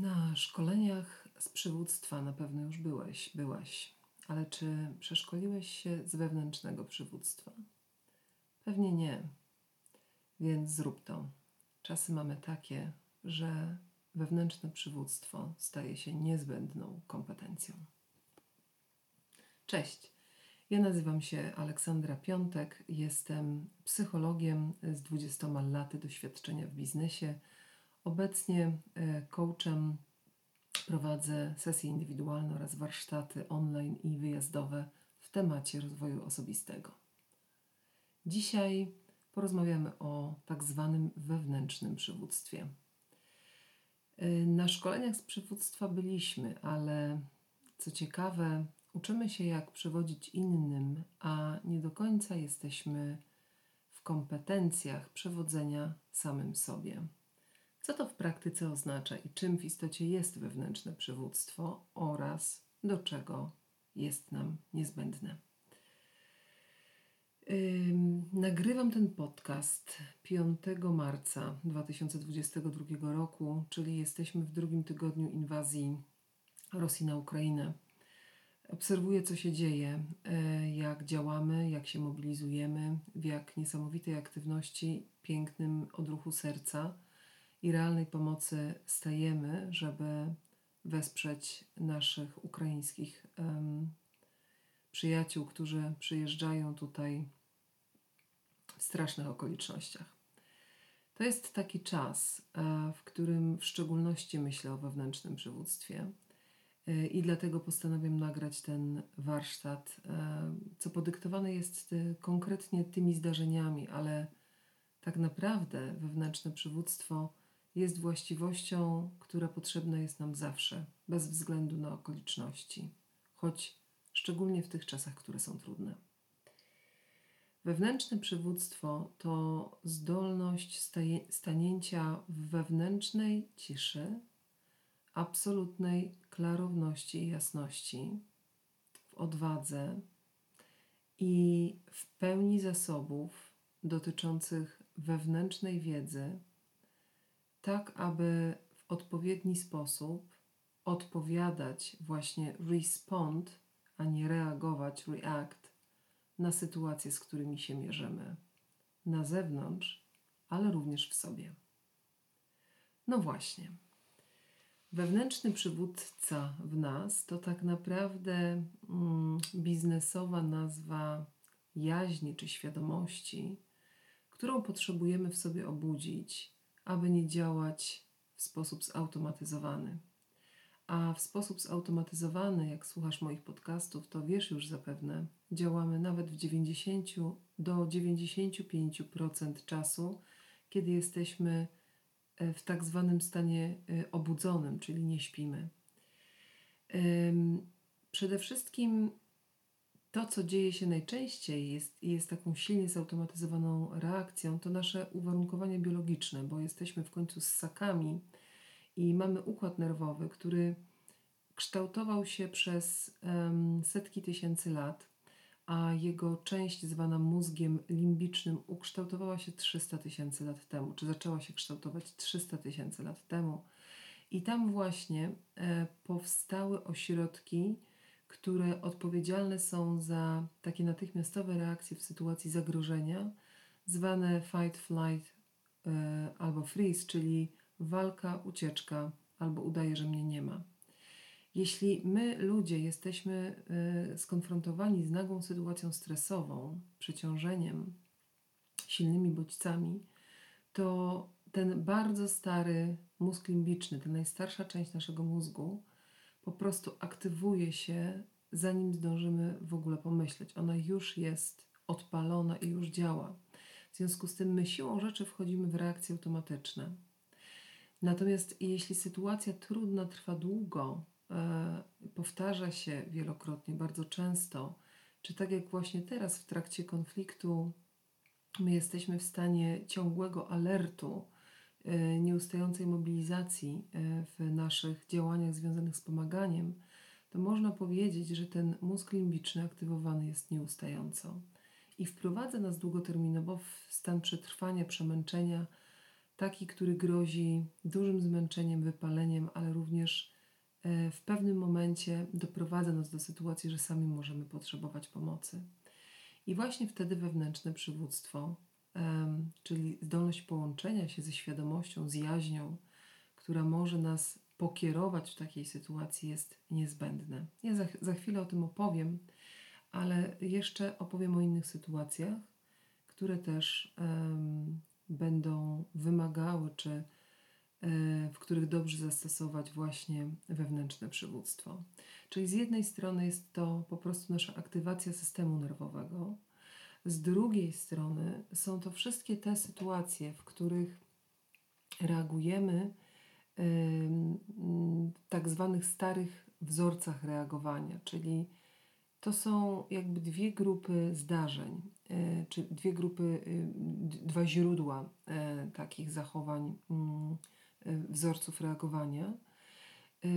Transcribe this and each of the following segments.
Na szkoleniach z przywództwa na pewno już byłeś, byłaś, ale czy przeszkoliłeś się z wewnętrznego przywództwa? Pewnie nie, więc zrób to. Czasy mamy takie, że wewnętrzne przywództwo staje się niezbędną kompetencją. Cześć. Ja nazywam się Aleksandra Piątek, jestem psychologiem z 20 laty doświadczenia w biznesie Obecnie e, coachem prowadzę sesje indywidualne oraz warsztaty online i wyjazdowe w temacie rozwoju osobistego. Dzisiaj porozmawiamy o tak zwanym wewnętrznym przywództwie. E, na szkoleniach z przywództwa byliśmy, ale co ciekawe, uczymy się jak przewodzić innym, a nie do końca jesteśmy w kompetencjach przewodzenia samym sobie. Co to w praktyce oznacza i czym w istocie jest wewnętrzne przywództwo oraz do czego jest nam niezbędne? nagrywam ten podcast 5 marca 2022 roku, czyli jesteśmy w drugim tygodniu inwazji Rosji na Ukrainę. Obserwuję, co się dzieje, e, jak działamy, jak się mobilizujemy, w jak niesamowitej aktywności, pięknym odruchu serca i realnej pomocy stajemy, żeby wesprzeć naszych ukraińskich um, przyjaciół, którzy przyjeżdżają tutaj w strasznych okolicznościach. To jest taki czas, e, w którym w szczególności myślę o wewnętrznym przywództwie. E, I dlatego postanowiłem nagrać ten warsztat, e, co podyktowane jest konkretnie tymi zdarzeniami, ale tak naprawdę wewnętrzne przywództwo jest właściwością, która potrzebna jest nam zawsze, bez względu na okoliczności, choć szczególnie w tych czasach, które są trudne. Wewnętrzne przywództwo to zdolność stanięcia w wewnętrznej ciszy, absolutnej klarowności i jasności, w odwadze i w pełni zasobów dotyczących wewnętrznej wiedzy tak aby w odpowiedni sposób odpowiadać, właśnie respond, a nie reagować, react na sytuacje, z którymi się mierzymy na zewnątrz, ale również w sobie. No właśnie. Wewnętrzny przywódca w nas to tak naprawdę mm, biznesowa nazwa jaźni czy świadomości, którą potrzebujemy w sobie obudzić aby nie działać w sposób zautomatyzowany. A w sposób zautomatyzowany, jak słuchasz moich podcastów, to wiesz już zapewne, działamy nawet w 90 do 95% czasu, kiedy jesteśmy e, w tak zwanym stanie e, obudzonym, czyli nie śpimy. Przede wszystkim to, co dzieje się najczęściej jest, jest taką silnie zautomatyzowaną reakcją, to nasze uwarunkowanie biologiczne, bo jesteśmy w końcu ssakami i mamy układ nerwowy, który kształtował się przez um, setki tysięcy lat, a jego część zwana mózgiem limbicznym ukształtowała się 300 tysięcy lat temu, czy zaczęła się kształtować 300 tysięcy lat temu. I tam właśnie e, powstały ośrodki, które odpowiedzialne są za takie natychmiastowe reakcje w sytuacji zagrożenia, zwane fight, flight e, albo freeze, czyli walka, ucieczka albo udaje, że mnie nie ma. Jeśli my, ludzie, jesteśmy e, skonfrontowani z nagłą sytuacją stresową, przeciążeniem, silnymi bodźcami, to ten bardzo stary mózg limbiczny, ta najstarsza część naszego mózgu, po prostu aktywuje się, zanim zdążymy w ogóle pomyśleć. Ona już jest odpalona i już działa. W związku z tym my siłą rzeczy wchodzimy w reakcje automatyczne. Natomiast jeśli sytuacja trudna trwa długo, e, powtarza się wielokrotnie, bardzo często, czy tak jak właśnie teraz w trakcie konfliktu, my jesteśmy w stanie ciągłego alertu, nieustającej mobilizacji e, w naszych działaniach związanych z pomaganiem, to można powiedzieć, że ten mózg limbiczny aktywowany jest nieustająco i wprowadza nas długoterminowo w stan przetrwania, przemęczenia, taki, który grozi dużym zmęczeniem, wypaleniem, ale również e, w pewnym momencie doprowadza nas do sytuacji, że sami możemy potrzebować pomocy. I właśnie wtedy wewnętrzne przywództwo, czyli zdolność połączenia się ze świadomością, z jaźnią, która może nas pokierować w takiej sytuacji, jest niezbędne. Ja za, za chwilę o tym opowiem, ale jeszcze opowiem o innych sytuacjach, które też um, będą wymagały, czy e, w których dobrze zastosować właśnie wewnętrzne przywództwo. Czyli z jednej strony jest to po prostu nasza aktywacja systemu nerwowego, z drugiej strony są to wszystkie te sytuacje, w których reagujemy w tak zwanych starych wzorcach reagowania, czyli to są jakby dwie grupy zdarzeń, e, czy dwie grupy, y, dwa źródła e, takich zachowań, mm, e, wzorców reagowania.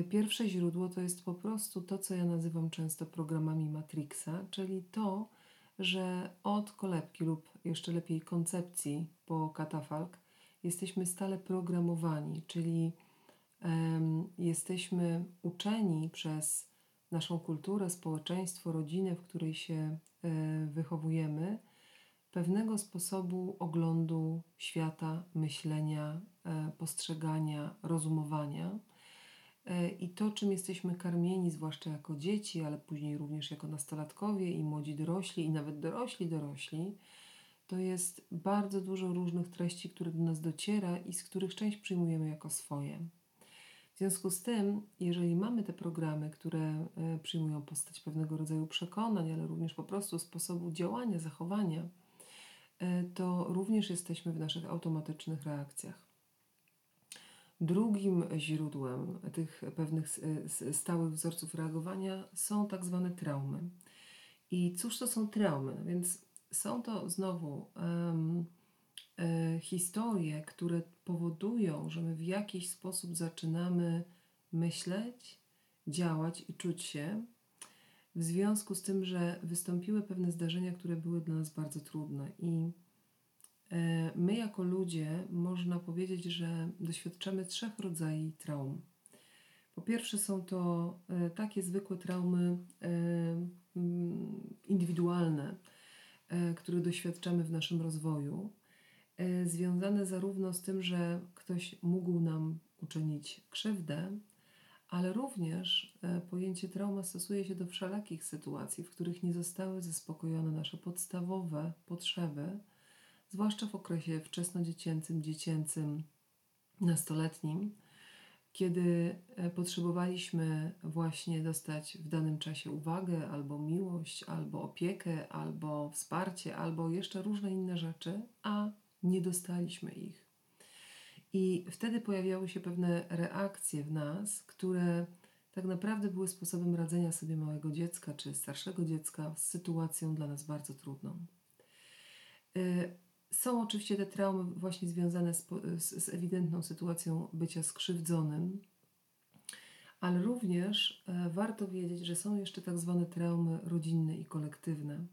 Pierwsze źródło to jest po prostu to, co ja nazywam często programami Matrixa, czyli to, że od kolebki lub jeszcze lepiej koncepcji po katafalk jesteśmy stale programowani, czyli um, jesteśmy uczeni przez naszą kulturę, społeczeństwo, rodzinę, w której się e, wychowujemy, pewnego sposobu oglądu świata, myślenia, e, postrzegania, rozumowania. E, I to, czym jesteśmy karmieni, zwłaszcza jako dzieci, ale później również jako nastolatkowie i młodzi dorośli, i nawet dorośli dorośli, to jest bardzo dużo różnych treści, które do nas dociera i z których część przyjmujemy jako swoje. W związku z tym, jeżeli mamy te programy, które e, przyjmują postać pewnego rodzaju przekonań, ale również po prostu sposobu działania, zachowania, e, to również jesteśmy w naszych automatycznych reakcjach. Drugim źródłem tych pewnych stałych wzorców reagowania są tak zwane traumy. I cóż to są traumy? Więc są to znowu um, historie, które powodują, że my w jakiś sposób zaczynamy myśleć, działać i czuć się w związku z tym, że wystąpiły pewne zdarzenia, które były dla nas bardzo trudne. I my, jako ludzie, można powiedzieć, że doświadczamy trzech rodzajów traum. Po pierwsze, są to e, takie zwykłe traumy e, indywidualne, które doświadczamy w naszym rozwoju E, związane zarówno z tym, że ktoś mógł nam uczynić krzywdę, ale również e, pojęcie trauma stosuje się do wszelakich sytuacji, w których nie zostały zaspokojone nasze podstawowe potrzeby, zwłaszcza w okresie wczesnodziecięcym, dziecięcym, nastoletnim, kiedy e, potrzebowaliśmy właśnie dostać w danym czasie uwagę, albo miłość, albo opiekę, albo wsparcie, albo jeszcze różne inne rzeczy, a nie dostaliśmy ich. I wtedy pojawiały się pewne reakcje w nas, które tak naprawdę były sposobem radzenia sobie małego dziecka czy starszego dziecka z sytuacją dla nas bardzo trudną. Są oczywiście te traumy właśnie związane z, z, z ewidentną sytuacją bycia skrzywdzonym, ale również e, warto wiedzieć, że są jeszcze tak zwane traumy rodzinne i kolektywne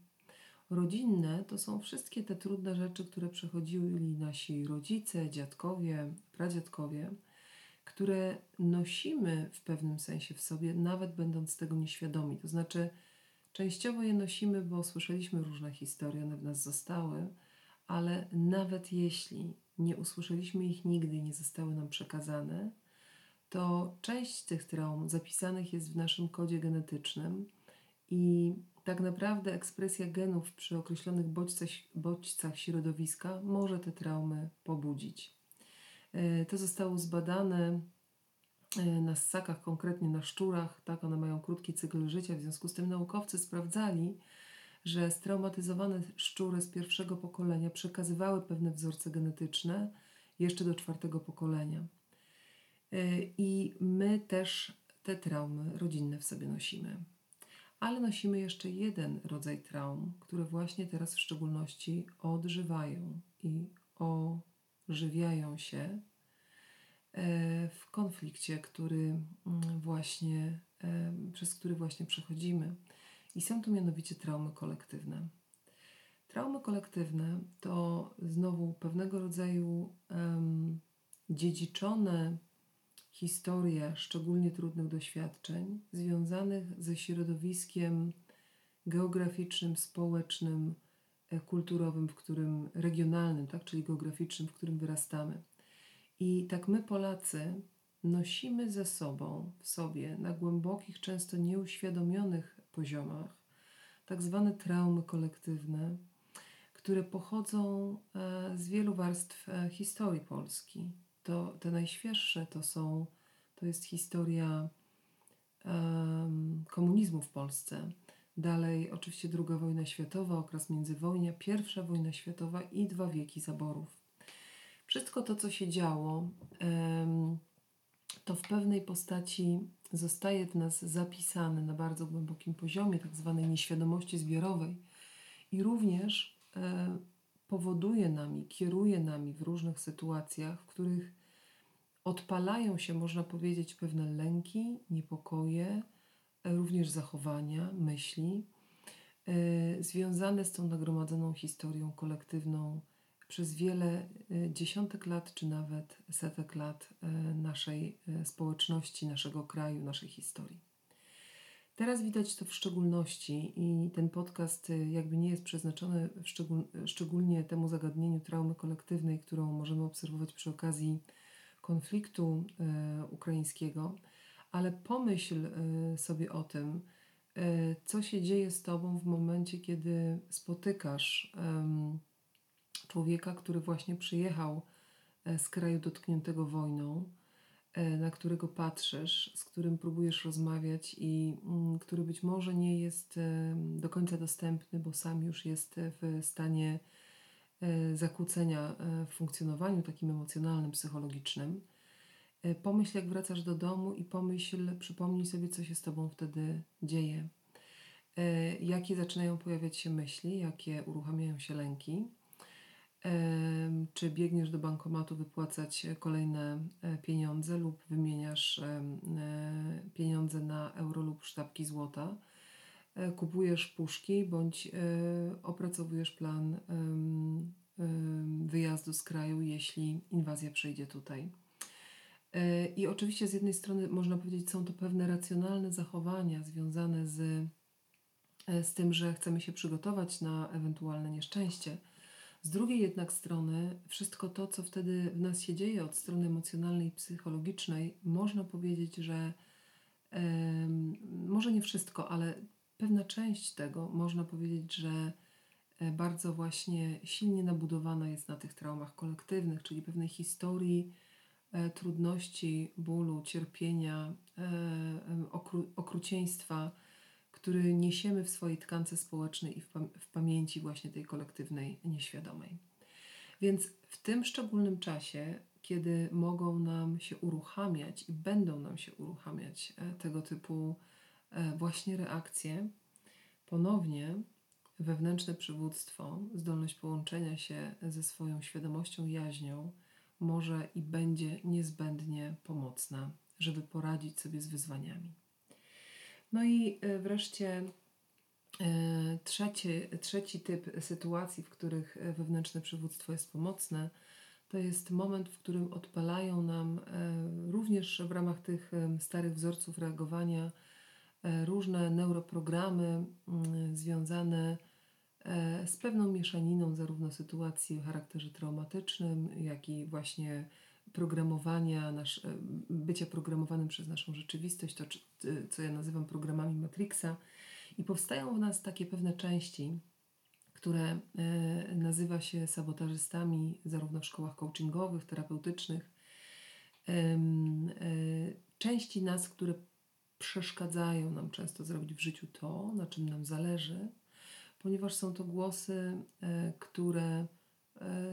rodzinne to są wszystkie te trudne rzeczy, które przechodzili nasi rodzice, dziadkowie, pradziadkowie, które nosimy w pewnym sensie w sobie, nawet będąc tego nieświadomi. To znaczy, częściowo je nosimy, bo słyszeliśmy różne historie, one w nas zostały, ale nawet jeśli nie usłyszeliśmy ich nigdy nie zostały nam przekazane, to część tych traum zapisanych jest w naszym kodzie genetycznym i tak naprawdę ekspresja genów przy określonych bodźcach, bodźcach środowiska może te traumy pobudzić. E, to zostało zbadane e, na ssakach, konkretnie na szczurach, tak, one mają krótki cykl życia, w związku z tym naukowcy sprawdzali, że straumatyzowane szczury z pierwszego pokolenia przekazywały pewne wzorce genetyczne jeszcze do czwartego pokolenia. E, I my też te traumy rodzinne w sobie nosimy. Ale nosimy jeszcze jeden rodzaj traum, które właśnie teraz w szczególności odżywają i ożywiają się e, w konflikcie, który mm, właśnie, przez który właśnie przechodzimy. I są to mianowicie traumy kolektywne. Traumy kolektywne to znowu pewnego rodzaju um, dziedziczone historie szczególnie trudnych doświadczeń związanych ze środowiskiem geograficznym, społecznym, e, kulturowym, w którym regionalnym, tak, czyli geograficznym, w którym wyrastamy. I tak my Polacy nosimy ze sobą w sobie na głębokich, często nieuświadomionych poziomach tak zwane traumy kolektywne, które pochodzą e, z wielu warstw e, historii Polski. To, te najświeższe to są, to jest historia komunizmu w Polsce. Dalej oczywiście II wojna światowa, okres międzywojnia, pierwsza wojna światowa i dwa wieki zaborów. Wszystko to, co się działo, to w pewnej postaci zostaje w nas zapisane na bardzo głębokim poziomie, tak zwanej nieświadomości zbiorowej i również e, powoduje nami, kieruje nami w różnych sytuacjach, w których odpalają się, można powiedzieć, pewne lęki, niepokoje, e, również zachowania, myśli e, związane z tą nagromadzoną historią kolektywną przez wiele e, dziesiątek lat, czy nawet setek lat e, naszej e, społeczności, naszego kraju, naszej historii. Teraz widać to w szczególności i ten podcast jakby nie jest przeznaczony szczegól, szczególnie temu zagadnieniu traumy kolektywnej, którą możemy obserwować przy okazji konfliktu ukraińskiego, ale pomyśl sobie o tym, co się dzieje z Tobą w momencie, kiedy spotykasz człowieka, który właśnie przyjechał e, z kraju dotkniętego wojną, e, na którego patrzysz, z którym próbujesz rozmawiać i mm, który być może nie jest e, do końca dostępny, bo sam już jest w stanie zakłócenia w funkcjonowaniu takim emocjonalnym, psychologicznym. Pomyśl, jak wracasz do domu i pomyśl, przypomnij sobie, co się z tobą wtedy dzieje. Jakie zaczynają pojawiać się myśli, jakie uruchamiają się lęki czy biegniesz do bankomatu wypłacać kolejne e, pieniądze lub wymieniasz e, pieniądze na euro lub sztabki złota. E, kupujesz puszki bądź opracowujesz plan wyjazdu z kraju, jeśli inwazja przyjdzie tutaj. I oczywiście z jednej strony można powiedzieć, są to pewne racjonalne zachowania związane z, z tym, że chcemy się przygotować na ewentualne nieszczęście z drugiej jednak strony, wszystko to, co wtedy w nas się dzieje od strony emocjonalnej i psychologicznej, można powiedzieć, że może nie wszystko, ale pewna część tego można powiedzieć, że e, bardzo właśnie silnie nabudowana jest na tych traumach kolektywnych, czyli pewnej historii e, trudności, bólu, cierpienia, e, okru okrucieństwa który niesiemy w swojej tkance społecznej i w, pam w pamięci właśnie tej kolektywnej, nieświadomej. Więc w tym szczególnym czasie, kiedy mogą nam się uruchamiać i będą nam się uruchamiać e, tego typu e, właśnie reakcje, ponownie wewnętrzne przywództwo, zdolność połączenia się ze swoją świadomością, jaźnią, może i będzie niezbędnie pomocna, żeby poradzić sobie z wyzwaniami. No i e, wreszcie e, trzeci, trzeci typ sytuacji, w których e, wewnętrzne przywództwo jest pomocne, to jest moment, w którym odpalają nam również w ramach tych starych wzorców reagowania różne neuroprogramy związane z pewną mieszaniną zarówno sytuacji o charakterze traumatycznym, jak i właśnie programowania, nasz, e, bycia programowanym przez naszą rzeczywistość, to co ja nazywam programami Matrixa. I powstają w nas takie pewne części, które e, nazywa się sabotażystami, zarówno w szkołach coachingowych, terapeutycznych. E, części nas, które przeszkadzają nam często zrobić w życiu to, na czym nam zależy, ponieważ są to głosy, które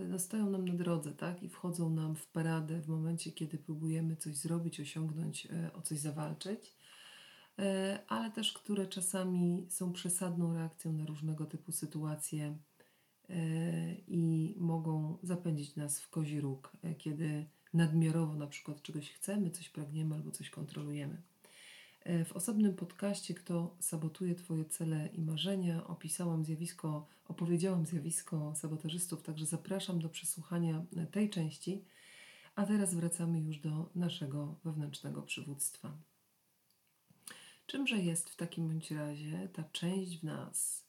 no, stoją nam na drodze, tak? I wchodzą nam w paradę w momencie, kiedy próbujemy coś zrobić, osiągnąć, e, o coś zawalczyć, e, ale też które czasami są przesadną reakcją na różnego typu sytuacje i mogą zapędzić nas w kozi róg, kiedy nadmiarowo na przykład czegoś chcemy, coś pragniemy albo coś kontrolujemy. E, w osobnym podcaście Kto sabotuje Twoje cele i marzenia opisałam zjawisko, opowiedziałam zjawisko sabotażystów, także zapraszam do przesłuchania tej części. A teraz wracamy już do naszego wewnętrznego przywództwa. Czymże jest w takim bądź razie ta część w nas,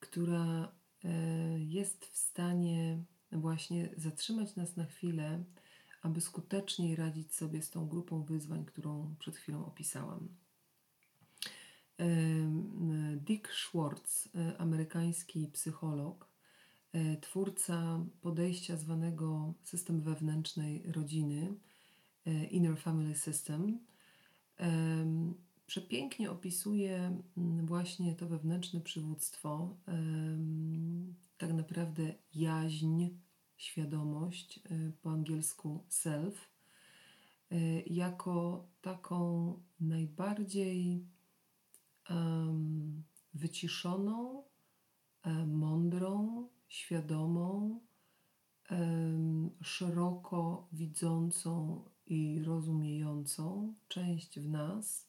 która e, jest w stanie właśnie zatrzymać nas na chwilę, aby skuteczniej radzić sobie z tą grupą wyzwań, którą przed chwilą opisałam. Dick Schwartz, e, amerykański psycholog, e, twórca podejścia zwanego system wewnętrznej rodziny, e, Inner Family System, przepięknie opisuje właśnie to wewnętrzne przywództwo, tak naprawdę jaźń, świadomość, po angielsku self, jako taką najbardziej wyciszoną, um, mądrą, świadomą, szeroko widzącą i rozumiejącą część w nas,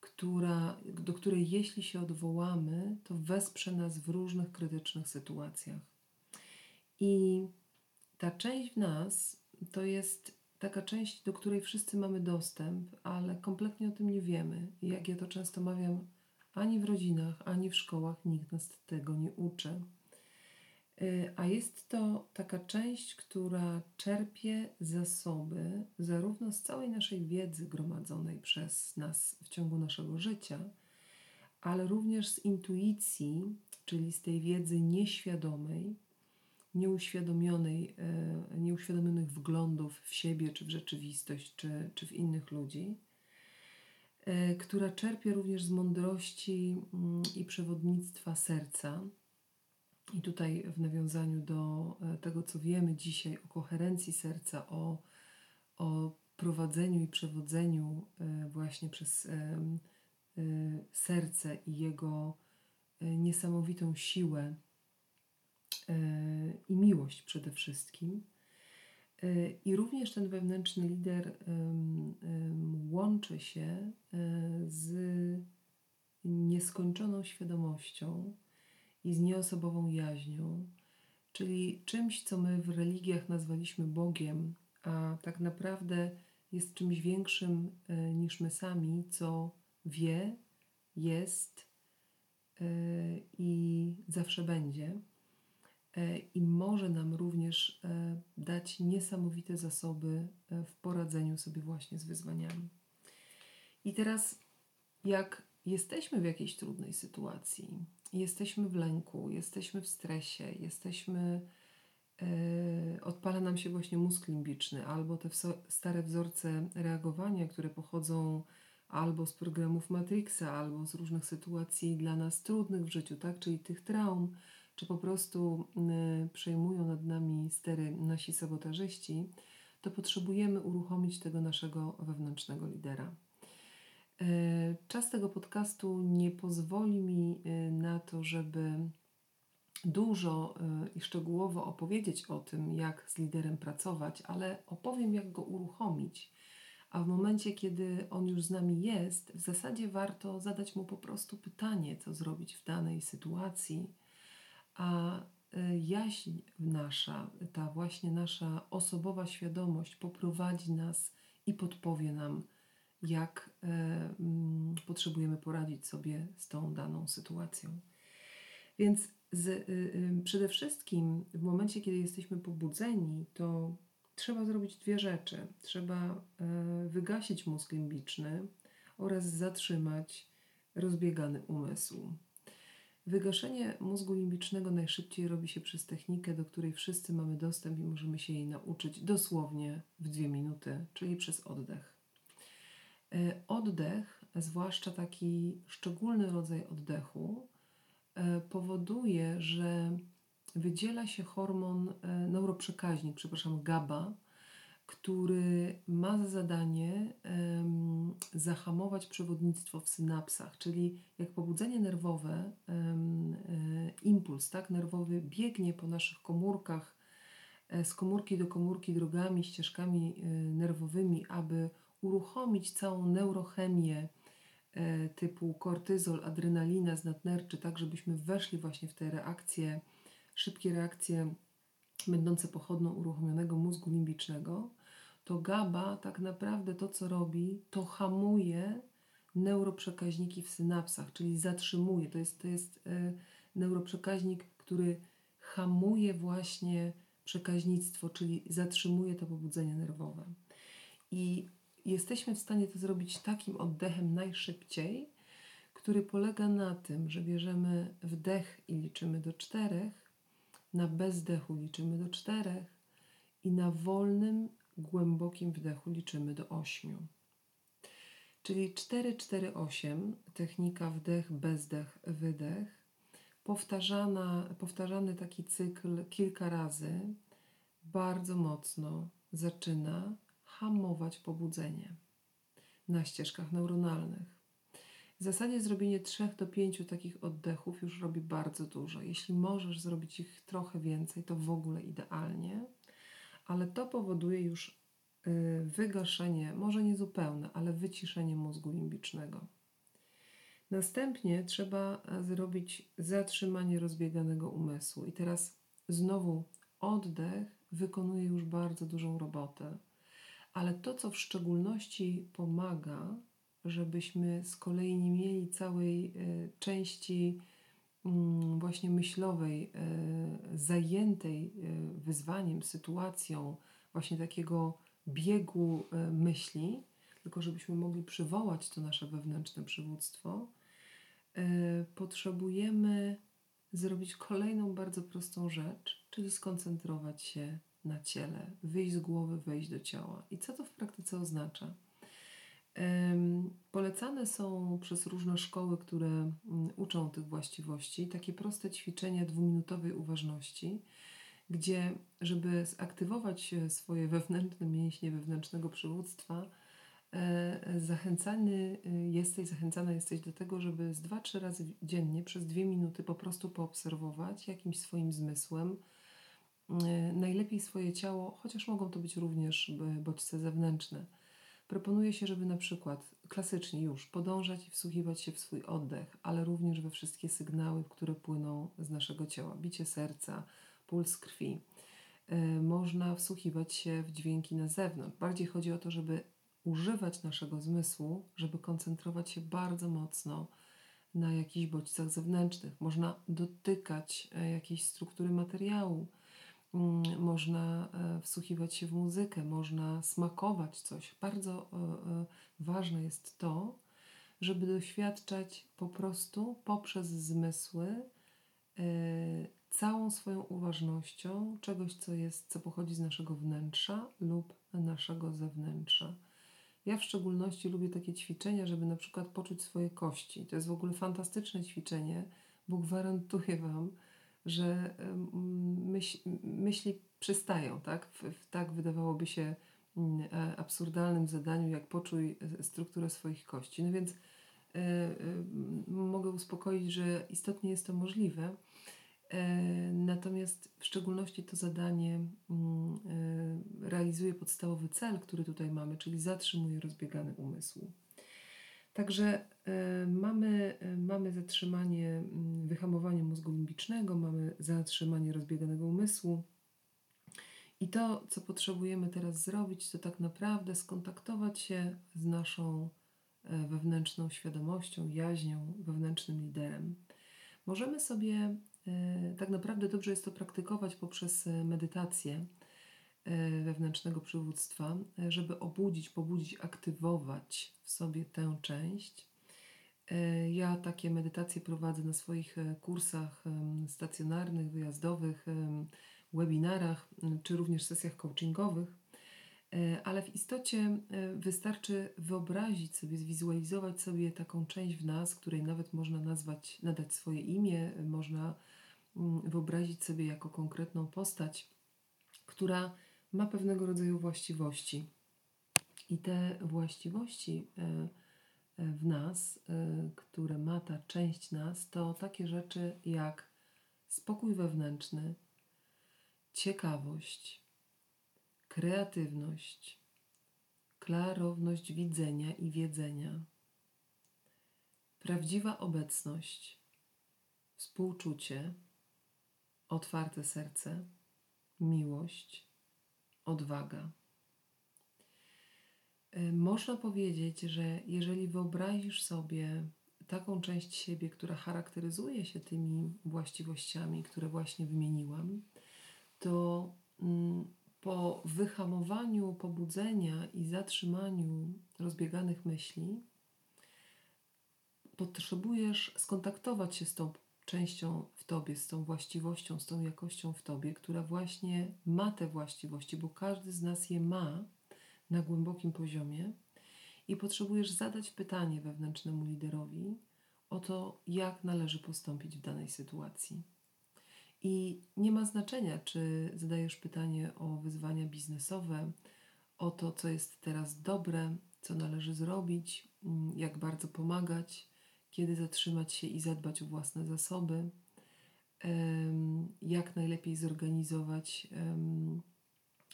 która, do której jeśli się odwołamy, to wesprze nas w różnych krytycznych sytuacjach. I ta część w nas to jest taka część, do której wszyscy mamy dostęp, ale kompletnie o tym nie wiemy. Jak ja to często mawiam, ani w rodzinach, ani w szkołach nikt nas tego nie uczy. Y, a jest to taka część, która czerpie zasoby zarówno z całej naszej wiedzy gromadzonej przez nas w ciągu naszego życia, ale również z intuicji, czyli z tej wiedzy nieświadomej, nieuświadomionej, e, nieuświadomionych wglądów w siebie, czy w rzeczywistość, czy, czy w innych ludzi, e, która czerpie również z mądrości mm, i przewodnictwa serca. I tutaj w nawiązaniu do e, tego, co wiemy dzisiaj o koherencji serca, o, o prowadzeniu i przewodzeniu właśnie przez serce i jego niesamowitą siłę i miłość przede wszystkim. E, I również ten wewnętrzny lider łączy się e, z nieskończoną świadomością i z nieosobową jaźnią, czyli czymś, co my w religiach nazwaliśmy Bogiem, a tak naprawdę jest czymś większym niż my sami, co wie, jest i zawsze będzie. E, i może nam również e, dać niesamowite zasoby e, w poradzeniu sobie właśnie z wyzwaniami. I teraz, jak jesteśmy w jakiejś trudnej sytuacji, jesteśmy w lęku, jesteśmy w stresie, jesteśmy, odpala nam się właśnie mózg limbiczny, albo te stare wzorce reagowania, które pochodzą albo z programów Matrixa, albo z różnych sytuacji dla nas trudnych w życiu, tak? czyli tych traum, czy po prostu y, przejmują nad nami stery nasi sabotażyści, to potrzebujemy uruchomić tego naszego wewnętrznego lidera. Y, czas tego podcastu nie pozwoli mi y, na to, żeby dużo i szczegółowo opowiedzieć o tym, jak z liderem pracować, ale opowiem, jak go uruchomić. A w momencie, kiedy on już z nami jest, w zasadzie warto zadać mu po prostu pytanie, co zrobić w danej sytuacji, a e, jaźń nasza, ta właśnie nasza osobowa świadomość poprowadzi nas i podpowie nam, jak e, mm, potrzebujemy poradzić sobie z tą daną sytuacją. Więc z, y, przede wszystkim w momencie, kiedy jesteśmy pobudzeni, to trzeba zrobić dwie rzeczy. Trzeba e, wygasić mózg limbiczny oraz zatrzymać rozbiegany umysł. Wygaszenie mózgu limbicznego najszybciej robi się przez technikę, do której wszyscy mamy dostęp i możemy się jej nauczyć dosłownie w dwie minuty, czyli przez oddech. E, oddech, zwłaszcza taki szczególny rodzaj oddechu, e, powoduje, że wydziela się hormon e, neuroprzekaźnik, przepraszam, GABA, który ma za zadanie um, zahamować przewodnictwo w synapsach, czyli jak pobudzenie nerwowe, um, impuls tak, nerwowy biegnie po naszych komórkach, e, z komórki do komórki drogami, ścieżkami e, nerwowymi, aby uruchomić całą neurochemię typu kortyzol, adrenalina z nadnerczy, tak? Żebyśmy weszli właśnie w te reakcje, szybkie reakcje będące pochodną uruchomionego mózgu limbicznego, to GABA tak naprawdę to, co robi, to hamuje neuroprzekaźniki w synapsach, czyli zatrzymuje. To jest, to jest e, neuroprzekaźnik, który hamuje właśnie przekaźnictwo, czyli zatrzymuje to pobudzenie nerwowe. I jesteśmy w stanie to zrobić takim oddechem najszybciej, który polega na tym, że bierzemy wdech i liczymy do czterech, na bezdechu liczymy do czterech i na wolnym, głębokim wdechu liczymy do ośmiu. Czyli 4-4-8, technika wdech, bezdech, wydech, powtarzana, powtarzany taki cykl kilka razy, bardzo mocno zaczyna hamować pobudzenie na ścieżkach neuronalnych. W zasadzie zrobienie 3 do 5 takich oddechów już robi bardzo dużo. Jeśli możesz zrobić ich trochę więcej, to w ogóle idealnie, ale to powoduje już y, wygaszenie, może nie zupełne, ale wyciszenie mózgu limbicznego. Następnie trzeba e, zrobić zatrzymanie rozbieganego umysłu. I teraz znowu oddech wykonuje już bardzo dużą robotę. Ale to, co w szczególności pomaga, żebyśmy z kolei nie mieli całej e, części mm, właśnie myślowej, e, zajętej wyzwaniem, sytuacją, właśnie takiego biegu myśli, tylko żebyśmy mogli przywołać to nasze wewnętrzne przywództwo, E, potrzebujemy zrobić kolejną bardzo prostą rzecz, czyli skoncentrować się na ciele, wyjść z głowy, wejść do ciała. I co to w praktyce oznacza? Polecane są przez różne szkoły, które mm, uczą tych właściwości, takie proste ćwiczenia dwuminutowej uważności, gdzie, żeby zaktywować swoje wewnętrzne mięśnie wewnętrznego przywództwa, E, zachęcany e, jesteś, zachęcana jesteś do tego, żeby z 2-3 razy dziennie przez dwie minuty po prostu poobserwować jakimś swoim zmysłem, e, najlepiej swoje ciało, chociaż mogą to być również bodźce zewnętrzne. Proponuje się, żeby na przykład klasycznie już podążać i wsłuchiwać się w swój oddech, ale również we wszystkie sygnały, które płyną z naszego ciała. Bicie serca, puls krwi. Można wsłuchiwać się w dźwięki na zewnątrz. Bardziej chodzi o to, żeby używać naszego zmysłu, żeby koncentrować się bardzo mocno na jakichś bodźcach zewnętrznych. Można dotykać e, jakiejś struktury materiału, można e, wsłuchiwać się w muzykę, można smakować coś. Bardzo e, ważne jest to, żeby doświadczać po prostu poprzez zmysły całą swoją uważnością czegoś, co jest, co pochodzi z naszego wnętrza lub naszego zewnętrza. Ja w szczególności lubię takie ćwiczenia, żeby na przykład poczuć swoje kości. To jest w ogóle fantastyczne ćwiczenie, bo gwarantuję Wam, że myśl, myśli przystają, tak? W, w tak wydawałoby się mm, e, absurdalnym zadaniu, jak poczuj e, strukturę swoich kości. No więc y, mogę uspokoić, że istotnie jest to możliwe. E, natomiast w szczególności to zadanie mm, e, realizuje podstawowy cel, który tutaj mamy, czyli zatrzymuje rozbiegany umysł. Także e, mamy, mamy zatrzymanie, mm, wyhamowanie mózgu limbicznego, mamy zatrzymanie rozbieganego umysłu. I to, co potrzebujemy teraz zrobić, to tak naprawdę skontaktować się z naszą wewnętrzną świadomością, jaźnią, wewnętrznym liderem. Możemy sobie E, tak naprawdę dobrze jest to praktykować poprzez e, medytację e, wewnętrznego przywództwa, żeby obudzić, pobudzić, aktywować w sobie tę część. Ja takie medytacje prowadzę na swoich kursach stacjonarnych, wyjazdowych, webinarach czy również sesjach coachingowych, ale w istocie wystarczy wyobrazić sobie, zwizualizować sobie taką część w nas, której nawet można nazwać, nadać swoje imię, można wyobrazić sobie jako konkretną postać, która ma pewnego rodzaju właściwości. I te właściwości e, e, w nas, e, które ma ta część nas, to takie rzeczy jak spokój wewnętrzny, ciekawość, kreatywność, klarowność widzenia i wiedzenia, prawdziwa obecność, współczucie, otwarte serce, miłość, odwaga. Y, Można powiedzieć, że jeżeli wyobrazisz sobie taką część siebie, która charakteryzuje się tymi właściwościami, które właśnie wymieniłam, to mm, po wyhamowaniu pobudzenia i zatrzymaniu rozbieganych myśli, potrzebujesz skontaktować się z tą częścią w tobie, z tą właściwością, z tą jakością w tobie, która właśnie ma te właściwości, bo każdy z nas je ma na głębokim poziomie i potrzebujesz zadać pytanie wewnętrznemu liderowi o to, jak należy postąpić w danej sytuacji. I nie ma znaczenia, czy zadajesz pytanie o wyzwania biznesowe, o to, co jest teraz dobre, co należy zrobić, mm, jak bardzo pomagać, kiedy zatrzymać się i zadbać o własne zasoby, jak najlepiej zorganizować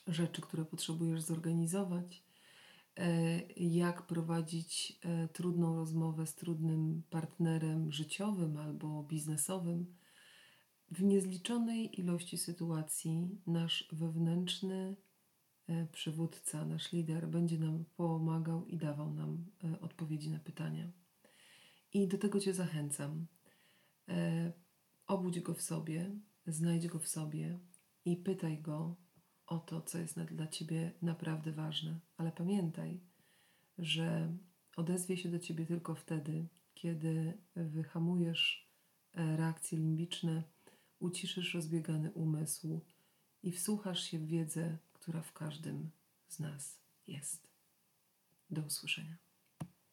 rzeczy, które potrzebujesz zorganizować, e, jak prowadzić e, trudną rozmowę z trudnym partnerem życiowym albo biznesowym. W niezliczonej ilości sytuacji nasz wewnętrzny e, przywódca, nasz lider będzie nam pomagał i dawał nam odpowiedzi na pytania. I do tego Cię zachęcam. Obudź go w sobie, znajdź go w sobie i pytaj go, o to, co jest dla ciebie naprawdę ważne. Ale pamiętaj, że odezwie się do ciebie tylko wtedy, kiedy wyhamujesz e, reakcje limbiczne, uciszysz rozbiegany umysł i wsłuchasz się w wiedzę, która w każdym z nas jest. Do usłyszenia.